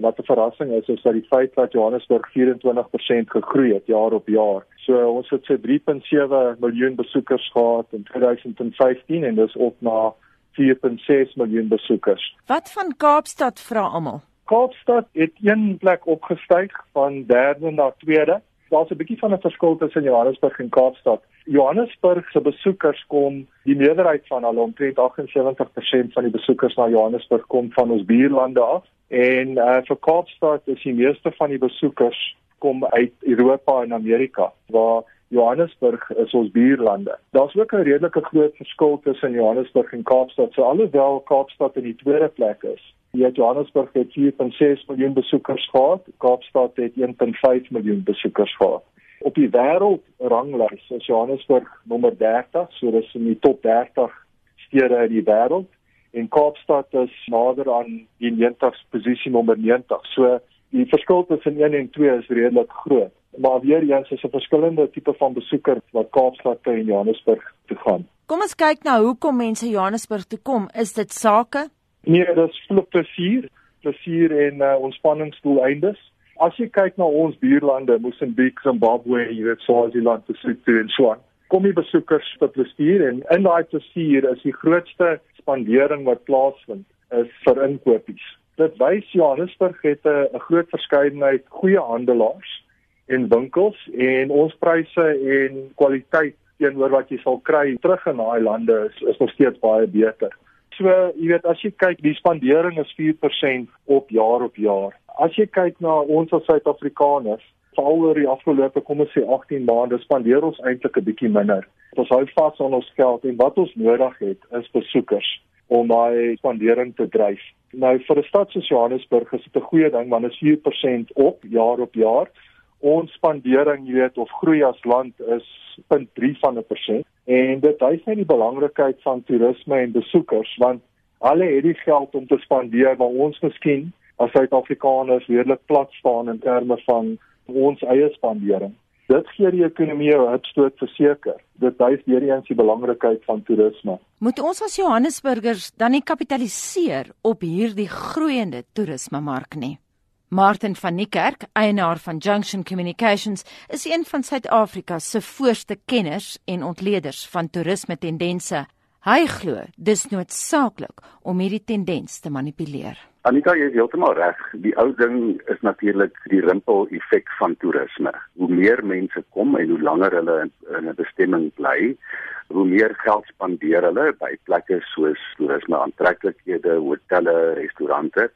Wat 'n verrassing is, is dat die feit dat Johannesburg 24% gegroei het jaar op jaar. So ons het so 3.7 miljoen besoekers gehad in 2015 en dis op na 4.6 miljoen besoekers. Wat van Kaapstad vra almal? Kaapstad het een plek opgestyg van derde na tweede. Daar's 'n bietjie van 'n verskil tussen Johannesburg en Kaapstad. Johannesburg se besoekers kom, die meerderheid van hulle, omtrent 78% van die besoekers na Johannesburg kom van ons buurlande af. En uh, vir Kaapstad is die meeste van die besoekers kom uit Europa en Amerika, waar Johannesburg is ons buurlande. Daar's ook 'n redelike groot verskil tussen Johannesburg en Kaapstad. So alhoewel Kaapstad in die tweede plek is, het Johannesburg het 4.6 miljoen besoekers gehad, Kaapstad het 1.5 miljoen besoekers gehad. Op die wêreldranglys is Johannesburg nommer 30, so dis in die top 30 stede in die wêreld en Kaapstad is nader aan die 90ste posisie nommer 90. So die verskil tussen 1 en 2 is redelik groot. Maar weer eens is 'n verskillende tipe van besoeker wat Kaapstad en Johannesburg toe gaan. Kom ons kyk na hoekom mense Johannesburg toe kom. Is dit sake? Nee, dit is plesier, plesier en uh, ontspanningsdoeleindes. As jy kyk na ons buurlande, Mosambiek, Zimbabwe, jy weet Swaziland, Lesotho en so aan, kom die besoekers tot plesier en in daai plesier is die grootste spandering wat plaasvind is vir inkopies. Dit wys Johannesburg het 'n groot verskeidenheid goeie handelaars en winkels en ons pryse en kwaliteit teenoor wat jy sal kry terug in daai lande is, is nog steeds baie beter. So, jy weet, as jy kyk, die spandering is 4% op jaar op jaar. As jy kyk na ons as Suid-Afrikaners, veral oor die afgelope kom ons sê 18 maande, spandeer ons eintlik 'n bietjie minder. Ons hou vas aan ons geld en wat ons nodig het is besoekers om daai spandering te dryf. Nou vir 'n stad soos Johannesburg is dit 'n goeie ding want dit is 4% op jaar op jaar ons spandering, jy weet, of groei as land is 0.3 van 'n persent en dit wys net die belangrikheid van toerisme en besoekers want hulle het die geld om te spandeer maar ons miskien as Suid-Afrikaners redelik plat staan in terme van ons eie spandering. Dit gee die ekonomie 'n hupstoot verseker. Dit wys weer eens die belangrikheid van toerisme. Moet ons as Johannesburgers dan nie kapitaliseer op hierdie groeiende toerismemark nie? Martin van Niekerk, eienaar van Junction Communications, is een van Suid-Afrika se voorste kenners en ontleeders van toerisme tendense. Hy glo dis noodsaaklik om hierdie tendens te manipuleer. Anika, jy is heeltemal reg. Die ou ding is natuurlik die rimpel effek van toerisme. Hoe meer mense kom en hoe langer hulle in 'n bestemming bly, hoe meer geld spandeer hulle by plekke soos toerisme aantreklikhede, hotelle, restaurante.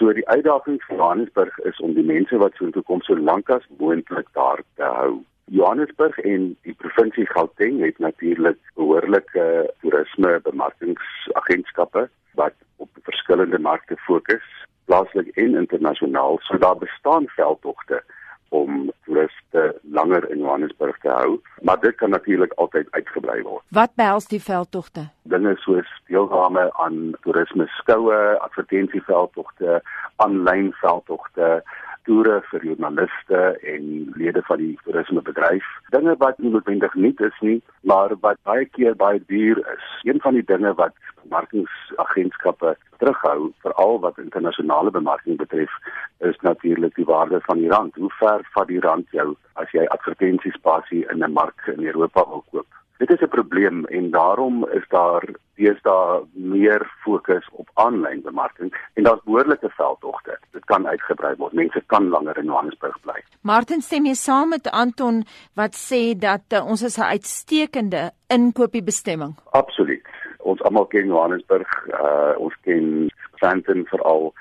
So die uitdaging vir Johannesburg is om die mense wat so intoe kom so lank as moontlik daar te hou. Johannesburg en die provinsie Gauteng het natuurlik behoorlike toerisme bemarkingsagentskappe wat op verskillende markte fokus, plaaslik en internasionaal. So daar bestaan veldtogte om toeriste langer in Johannesburg te hou, maar dit kan natuurlik altyd uitgebrei word. Wat behels die veldtogte? Dinge soos deelname aan toerisme skoue, advertensieveldtogte, aanlyn veldtogte, toere vir joernaliste en lede van die toerismebedryf. Dinge wat nie noodwendig nuut is nie, maar wat baie keer baie duur is. Een van die dinge wat bemarkingsagentskappe terughou, veral wat internasionale bemarking betref, is natuurlik die waarde van die rand. Hoe ver vat die rand jou as jy advertensiespasie in 'n mark in Europa wil koop? Dit is 'n probleem en daarom is daar deesdae meer fokus op aanlyn bemarking en daar's behoorlike veldtogte. Kan uitgebrei word. Mense kan langer in Johannesburg bly. Martin stem jy saam met Anton wat sê dat uh, ons is 'n uitstekende inkopiesbestemming? Absoluut. Ons almal ken Johannesburg. Uh, ons ken Sandton veral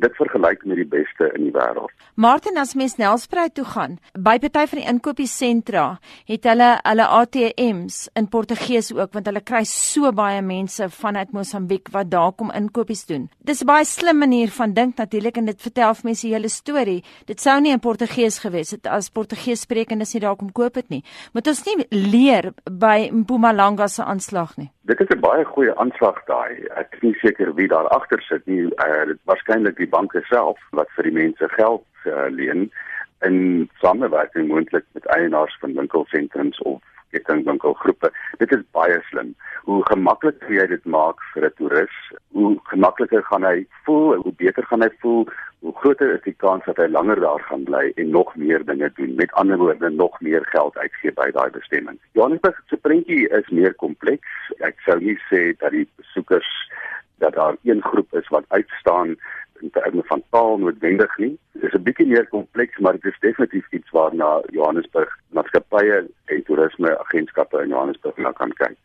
dit vergelyk met die beste in die wêreld. Martin as mens Nelspruit toe gaan, by party van die inkopiesentra het hulle hulle ATMs in Portugees ook want hulle kry so baie mense vanuit Mosambiek wat daar kom inkopies doen. Dis 'n baie slim manier van dink natuurlik en dit vertel vir mense die hele storie. Dit sou nie in Portugees gewees het as Portugees sprekendes nie daar kom koop dit nie. Moet ons nie leer by Mpumalanga se aanslag nie. Dit is 'n baie goeie aanslag daai. Ek is nie seker wie daar agter sit nie. Uh, dit waarskynlik die banke self wat vir die mense geld uh, leen in samewerking moontlik met eienaars van winkelsentrums of kettingwinkelgroepe. Dit is baie slim. Hoe gemakliker jy dit maak vir 'n toerist, hoe gemakliker gaan hy voel, hoe beter gaan hy voel, hoe groter is die kans dat hy langer daar gaan bly en nog meer dinge doen. Met ander woorde, nog meer geld uitgee by daai bestemming. Johannesburg se prentjie is meer kompleks. Ek sou nie sê dat die besoekers dat daar een groep is wat uitstaan in terme van taal noodwendig nie. Dit is 'n bietjie meer kompleks, maar dit is definitief iets waarna Johannesburg maatskappye en toerisme agentskappe in Johannesburg na kan kyk.